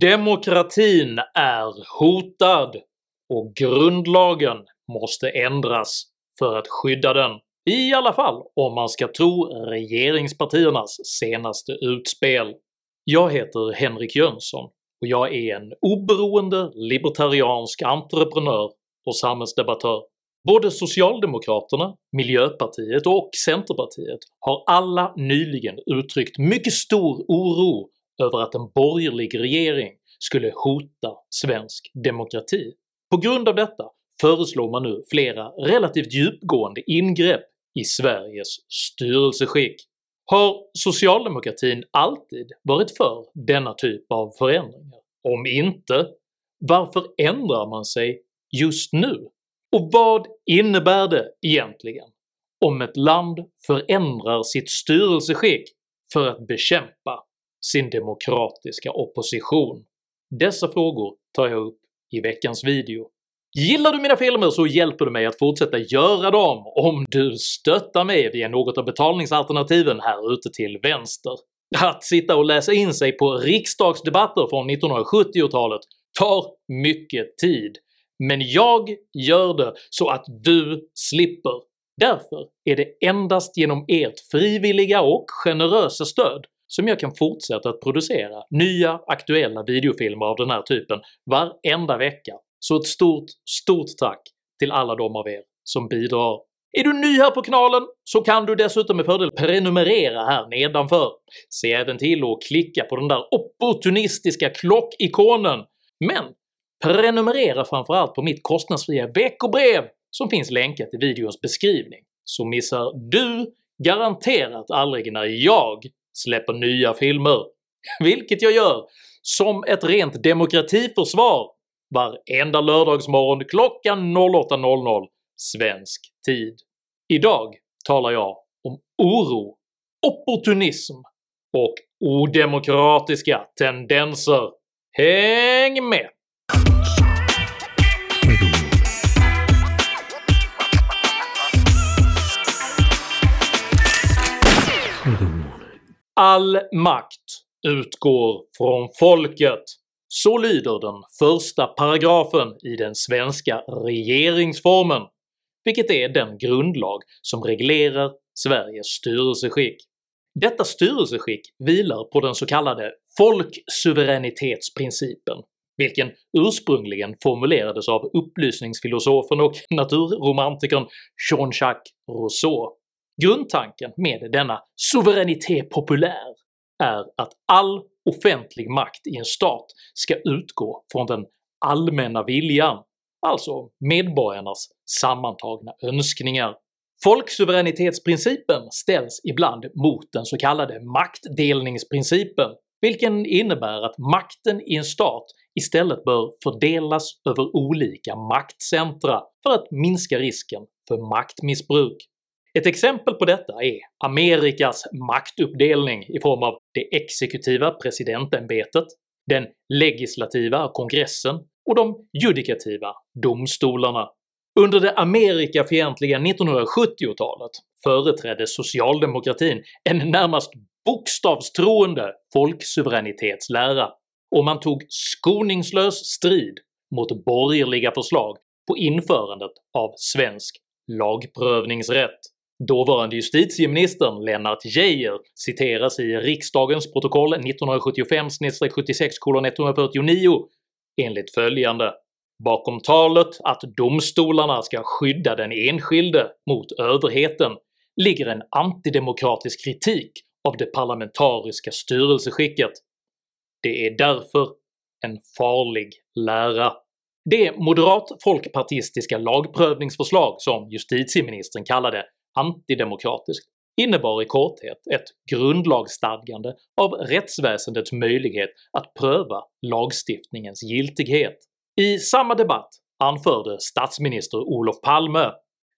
Demokratin är hotad och grundlagen måste ändras för att skydda den. I alla fall om man ska tro regeringspartiernas senaste utspel. Jag heter Henrik Jönsson och jag är en oberoende libertariansk entreprenör och samhällsdebattör. Både Socialdemokraterna, Miljöpartiet och Centerpartiet har alla nyligen uttryckt mycket stor oro över att en borgerlig regering skulle hota svensk demokrati. På grund av detta föreslår man nu flera relativt djupgående ingrepp i Sveriges styrelseskick. Har socialdemokratin alltid varit för denna typ av förändringar? Om inte, varför ändrar man sig just nu? Och vad innebär det egentligen om ett land förändrar sitt styrelseskick för att bekämpa sin demokratiska opposition? Dessa frågor tar jag upp i veckans video. Gillar du mina filmer så hjälper du mig att fortsätta göra dem om du stöttar mig via något av betalningsalternativen här ute till vänster. Att sitta och läsa in sig på riksdagsdebatter från 1970-talet tar mycket tid, men jag gör det så att du slipper. Därför är det endast genom ert frivilliga och generösa stöd som jag kan fortsätta att producera nya aktuella videofilmer av den här typen varenda vecka, så ett stort, stort tack till alla de av er som bidrar. Är du ny här på kanalen så kan du dessutom med fördel prenumerera här nedanför. Se även till att klicka på den där opportunistiska klockikonen, men prenumerera framförallt på mitt kostnadsfria veckobrev som finns länkat i videons beskrivning, så missar du garanterat aldrig när jag släpper nya filmer, vilket jag gör som ett rent demokratiförsvar varenda lördagsmorgon klockan 08.00 svensk tid. Idag talar jag om oro, opportunism och odemokratiska tendenser. Häng med! All makt utgår från folket. Så lyder den första paragrafen i den svenska regeringsformen, vilket är den grundlag som reglerar Sveriges styrelseskick. Detta styrelseskick vilar på den så kallade folksuveränitetsprincipen, vilken ursprungligen formulerades av upplysningsfilosofen och naturromantikern Jean-Jacques Rousseau. Grundtanken med denna “suveränitet populär” är att all offentlig makt i en stat ska utgå från den allmänna viljan, alltså medborgarnas sammantagna önskningar. Folksuveränitetsprincipen ställs ibland mot den så kallade maktdelningsprincipen, vilken innebär att makten i en stat istället bör fördelas över olika maktcentra för att minska risken för maktmissbruk. Ett exempel på detta är Amerikas maktuppdelning i form av det exekutiva presidentämbetet, den legislativa kongressen och de judikativa domstolarna. Under det amerikafientliga 1970-talet företrädde socialdemokratin en närmast bokstavstroende folksuveränitetslära, och man tog skoningslös strid mot borgerliga förslag på införandet av svensk lagprövningsrätt. Dåvarande justitieministern Lennart Geijer citeras i riksdagens protokoll 1975-76:149 enligt följande “Bakom talet att domstolarna ska skydda den enskilde mot överheten ligger en antidemokratisk kritik av det parlamentariska styrelseskicket. Det är därför en farlig lära.” Det moderat-folkpartistiska lagprövningsförslag som justitieministern kallade antidemokratiskt innebar i korthet ett grundlagsstadgande av rättsväsendets möjlighet att pröva lagstiftningens giltighet. I samma debatt anförde statsminister Olof Palme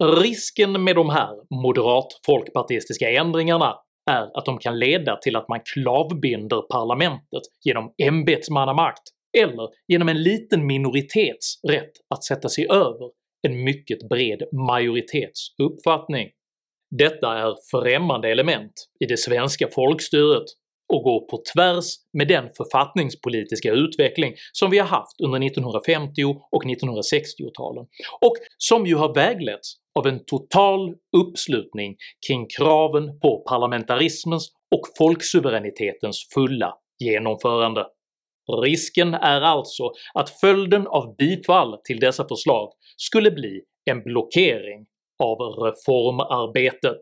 “Risken med de här moderat-folkpartistiska ändringarna är att de kan leda till att man klavbinder parlamentet genom ämbetsmannamakt eller genom en liten minoritets rätt att sätta sig över en mycket bred majoritets uppfattning. Detta är främmande element i det svenska folkstyret och går på tvärs med den författningspolitiska utveckling som vi har haft under 1950 och 1960-talen och som ju har vägletts av en total uppslutning kring kraven på parlamentarismens och folksuveränitetens fulla genomförande. Risken är alltså att följden av bifall till dessa förslag skulle bli en blockering av reformarbetet.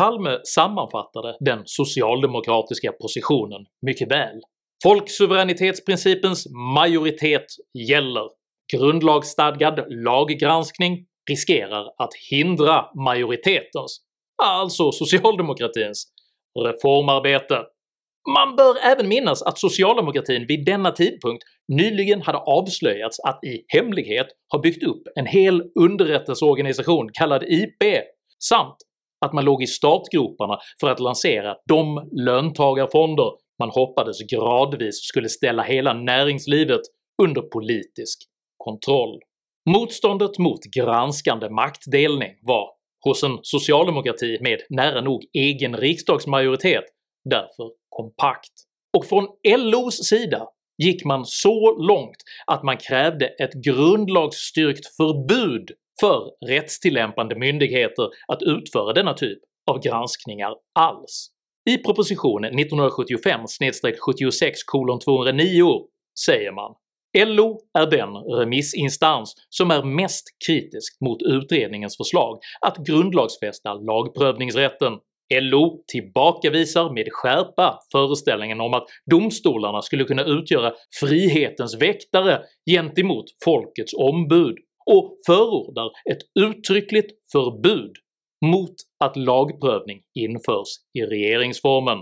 Palme sammanfattade den socialdemokratiska positionen mycket väl. “Folksuveränitetsprincipens majoritet gäller. Grundlagsstadgad laggranskning riskerar att hindra majoritetens, alltså socialdemokratins, reformarbete. Man bör även minnas att socialdemokratin vid denna tidpunkt nyligen hade avslöjats att i hemlighet ha byggt upp en hel underrättelseorganisation kallad IP samt att man låg i startgroparna för att lansera de löntagarfonder man hoppades gradvis skulle ställa hela näringslivet under politisk kontroll. Motståndet mot granskande maktdelning var, hos en socialdemokrati med nära nog egen riksdagsmajoritet, därför kompakt. Och från LOs sida gick man så långt att man krävde ett grundlagsstyrkt förbud för rättstillämpande myndigheter att utföra denna typ av granskningar alls. I proposition 1975-76:209 säger man LO är den remissinstans som är mest kritisk mot utredningens förslag att grundlagsfästa lagprövningsrätten. LO tillbakavisar med skärpa föreställningen om att domstolarna skulle kunna utgöra frihetens väktare gentemot folkets ombud och förordar ett uttryckligt förbud mot att lagprövning införs i regeringsformen.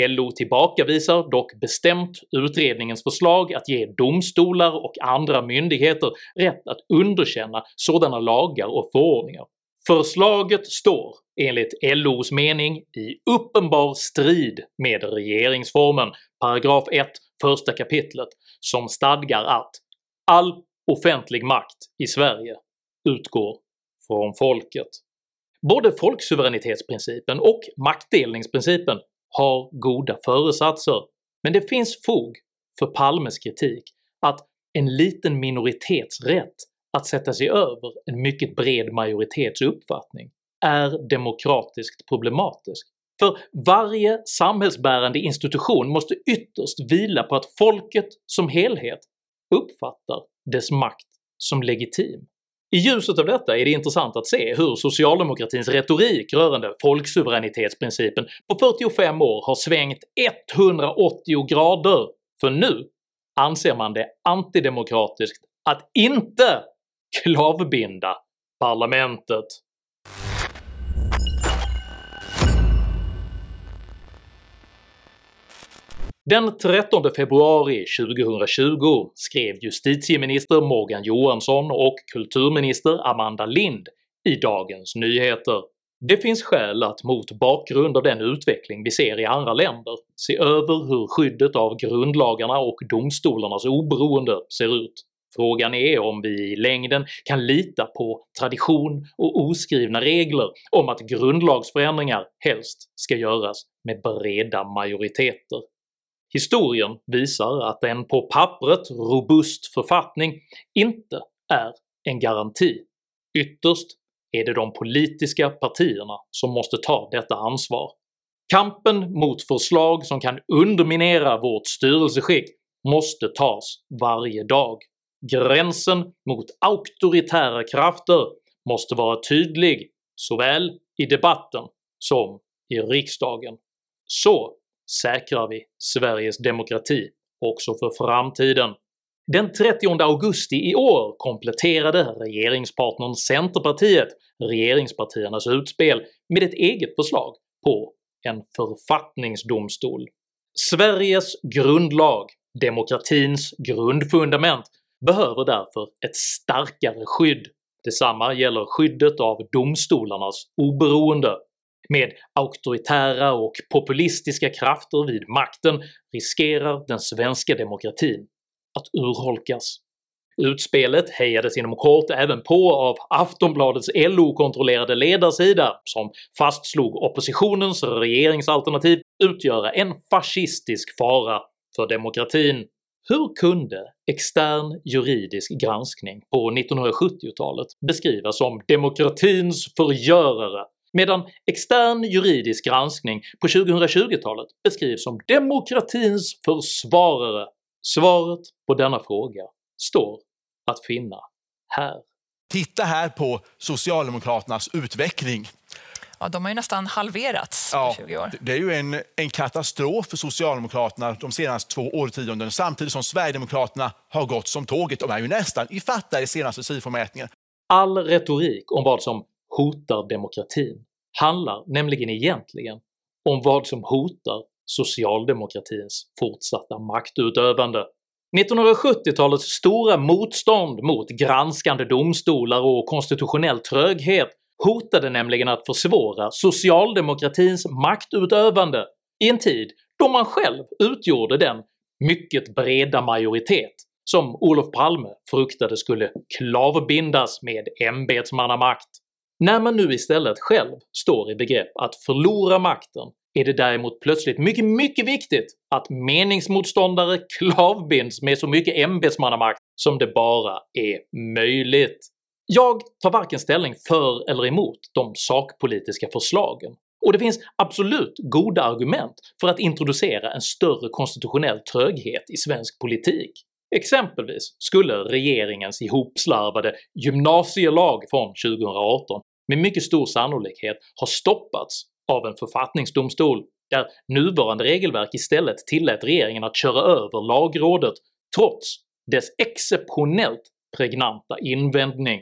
LO tillbakavisar dock bestämt utredningens förslag att ge domstolar och andra myndigheter rätt att underkänna sådana lagar och förordningar. Förslaget står enligt LOs mening i uppenbar strid med regeringsformen, paragraf 1 första kapitlet, som stadgar att “all offentlig makt i Sverige utgår från folket”. Både folksuveränitetsprincipen och maktdelningsprincipen har goda föresatser, men det finns fog för Palmes kritik att en liten minoritetsrätt att sätta sig över en mycket bred majoritets uppfattning är demokratiskt problematisk, för varje samhällsbärande institution måste ytterst vila på att folket som helhet uppfattar dess makt som legitim. I ljuset av detta är det intressant att se hur socialdemokratins retorik rörande folksuveränitetsprincipen på 45 år har svängt 180 grader, för nu anser man det antidemokratiskt att inte klavbinda parlamentet. Den 13 februari 2020 skrev justitieminister Morgan Johansson och kulturminister Amanda Lind i Dagens Nyheter “Det finns skäl att mot bakgrund av den utveckling vi ser i andra länder se över hur skyddet av grundlagarna och domstolarnas oberoende ser ut. Frågan är om vi i längden kan lita på tradition och oskrivna regler om att grundlagsförändringar helst ska göras med breda majoriteter. Historien visar att en på pappret robust författning inte är en garanti. Ytterst är det de politiska partierna som måste ta detta ansvar. Kampen mot förslag som kan underminera vårt styrelseskick måste tas varje dag. Gränsen mot auktoritära krafter måste vara tydlig såväl i debatten som i riksdagen. Så säkrar vi Sveriges demokrati också för framtiden. Den 30 augusti i år kompletterade regeringspartnern Centerpartiet regeringspartiernas utspel med ett eget förslag på en författningsdomstol. Sveriges grundlag, demokratins grundfundament, behöver därför ett starkare skydd. Detsamma gäller skyddet av domstolarnas oberoende. Med auktoritära och populistiska krafter vid makten riskerar den svenska demokratin att urholkas. Utspelet hejades inom kort även på av Aftonbladets LO-kontrollerade ledarsida som fastslog oppositionens regeringsalternativ utgöra en fascistisk fara för demokratin. Hur kunde extern juridisk granskning på 1970-talet beskrivas som “demokratins förgörare” medan extern juridisk granskning på 2020-talet beskrivs som “demokratins försvarare”? Svaret på denna fråga står att finna här. Titta här på Socialdemokraternas utveckling. Ja, de har ju nästan halverats på 20 år. Det är ju en, en katastrof för Socialdemokraterna de senaste två årtiondena samtidigt som Sverigedemokraterna har gått som tåget. De är ju nästan ifatta i senaste SIFO-mätningen. All retorik om vad som hotar demokratin handlar nämligen egentligen om vad som hotar socialdemokratins fortsatta maktutövande. 1970-talets stora motstånd mot granskande domstolar och konstitutionell tröghet hotade nämligen att försvåra socialdemokratins maktutövande i en tid då man själv utgjorde den mycket breda majoritet som Olof Palme fruktade skulle klavbindas med ämbetsmannamakt. När man nu istället själv står i begrepp att förlora makten är det däremot plötsligt mycket, mycket viktigt att meningsmotståndare klavbinds med så mycket ämbetsmannamakt som det bara är möjligt. Jag tar varken ställning för eller emot de sakpolitiska förslagen, och det finns absolut goda argument för att introducera en större konstitutionell tröghet i svensk politik. Exempelvis skulle regeringens ihopslarvade gymnasielag från 2018 med mycket stor sannolikhet ha stoppats av en författningsdomstol där nuvarande regelverk istället tillät regeringen att köra över lagrådet trots dess exceptionellt pregnanta invändning.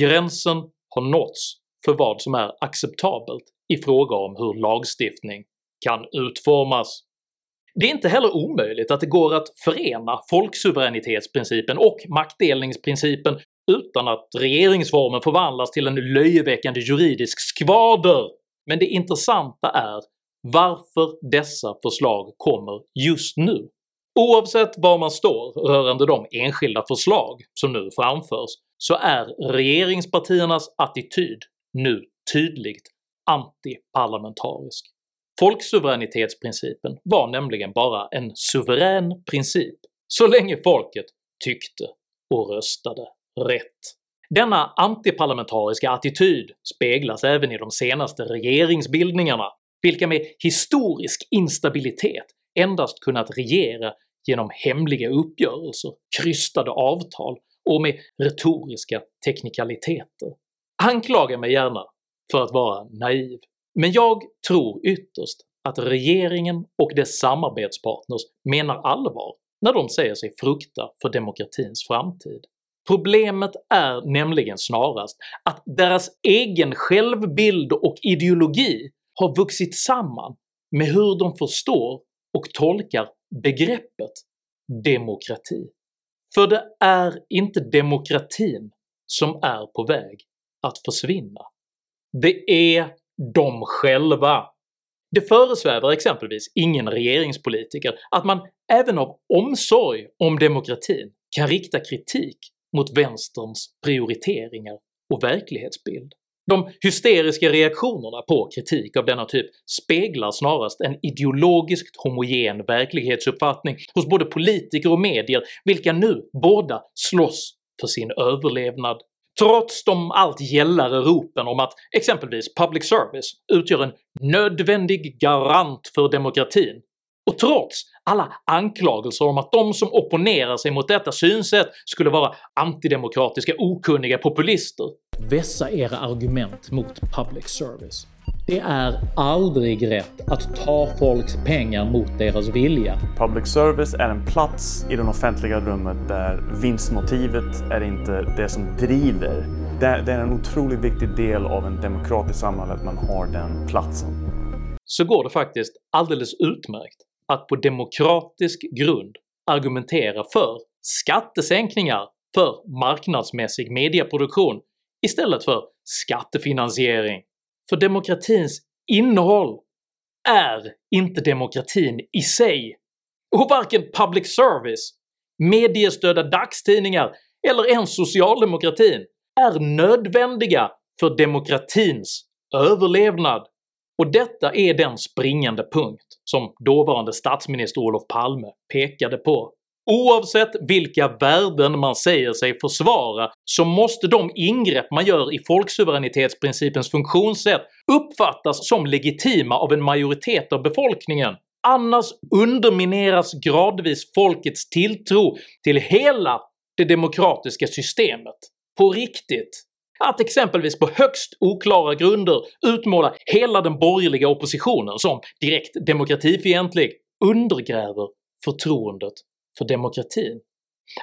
Gränsen har nåtts för vad som är acceptabelt i fråga om hur lagstiftning kan utformas. Det är inte heller omöjligt att det går att förena folksuveränitetsprincipen och maktdelningsprincipen utan att regeringsformen förvandlas till en löjeväckande juridisk skvader, men det intressanta är varför dessa förslag kommer just nu. Oavsett var man står rörande de enskilda förslag som nu framförs så är regeringspartiernas attityd nu tydligt antiparlamentarisk. Folksuveränitetsprincipen var nämligen bara en suverän princip så länge folket tyckte och röstade rätt. Denna antiparlamentariska attityd speglas även i de senaste regeringsbildningarna, vilka med historisk instabilitet endast kunnat regera genom hemliga uppgörelser, krystade avtal och med retoriska teknikaliteter. Anklaga mig gärna för att vara naiv, men jag tror ytterst att regeringen och dess samarbetspartners menar allvar när de säger sig frukta för demokratins framtid. Problemet är nämligen snarast att deras egen självbild och ideologi har vuxit samman med hur de förstår och tolkar begreppet demokrati. För det är inte demokratin som är på väg att försvinna. Det är de själva. Det föresvävar exempelvis ingen regeringspolitiker att man även av omsorg om demokratin kan rikta kritik mot vänsterns prioriteringar och verklighetsbild. De hysteriska reaktionerna på kritik av denna typ speglar snarast en ideologiskt homogen verklighetsuppfattning hos både politiker och medier vilka nu båda slåss för sin överlevnad. Trots de allt gällare ropen om att exempelvis public service utgör en nödvändig garant för demokratin och trots alla anklagelser om att de som opponerar sig mot detta synsätt skulle vara antidemokratiska okunniga populister. Vässa era argument mot public service. Det är aldrig rätt att ta folks pengar mot deras vilja. Public service är en plats i det offentliga rummet där vinstmotivet är inte det som driver. Det är en otroligt viktig del av en demokratisk samhälle att man har den platsen. Så går det faktiskt alldeles utmärkt att på demokratisk grund argumentera för skattesänkningar för marknadsmässig mediaproduktion istället för skattefinansiering. För demokratins innehåll är inte demokratin i sig, och varken public service, mediestödda dagstidningar eller ens socialdemokratin är nödvändiga för demokratins överlevnad. Och detta är den springande punkt som dåvarande statsminister Olof Palme pekade på. Oavsett vilka värden man säger sig försvara så måste de ingrepp man gör i folksuveränitetsprincipens funktionssätt uppfattas som legitima av en majoritet av befolkningen, annars undermineras gradvis folkets tilltro till hela det demokratiska systemet. På riktigt. Att exempelvis på högst oklara grunder utmåla hela den borgerliga oppositionen som direkt demokratifientlig undergräver förtroendet för demokratin.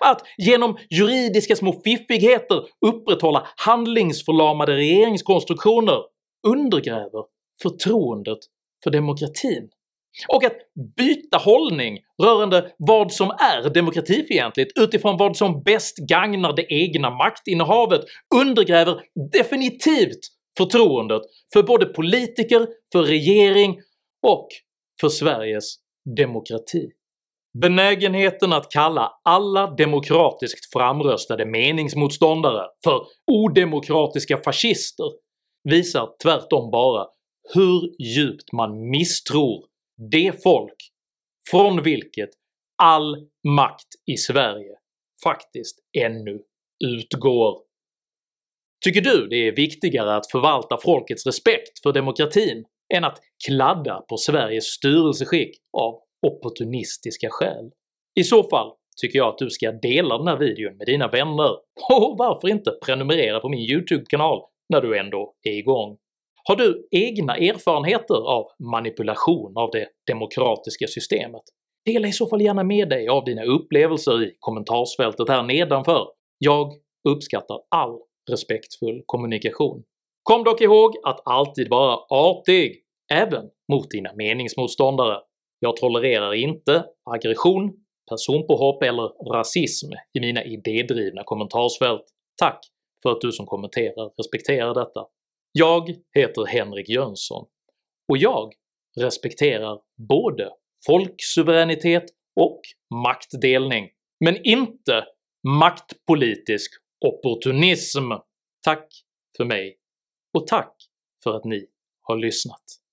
Att genom juridiska små fiffigheter upprätthålla handlingsförlamade regeringskonstruktioner undergräver förtroendet för demokratin. Och att byta hållning rörande vad som är demokratifientligt utifrån vad som bäst gagnar det egna maktinnehavet undergräver definitivt förtroendet för både politiker, för regering och för Sveriges demokrati. Benägenheten att kalla alla demokratiskt framröstade meningsmotståndare för odemokratiska fascister visar tvärtom bara hur djupt man misstror det folk från vilket all makt i Sverige faktiskt ännu utgår. Tycker du det är viktigare att förvalta folkets respekt för demokratin än att kladda på Sveriges styrelseskick av opportunistiska skäl? I så fall tycker jag att du ska dela den här videon med dina vänner, och varför inte prenumerera på min YouTube-kanal när du ändå är igång? Har du egna erfarenheter av manipulation av det demokratiska systemet? Dela i så fall gärna med dig av dina upplevelser i kommentarsfältet här nedanför. Jag uppskattar all respektfull kommunikation. Kom dock ihåg att alltid vara artig, även mot dina meningsmotståndare. Jag tolererar inte aggression, personpåhopp eller rasism i mina idédrivna kommentarsfält. Tack för att du som kommenterar respekterar detta. Jag heter Henrik Jönsson och jag respekterar både folksuveränitet och maktdelning, men inte maktpolitisk opportunism. Tack för mig och tack för att ni har lyssnat.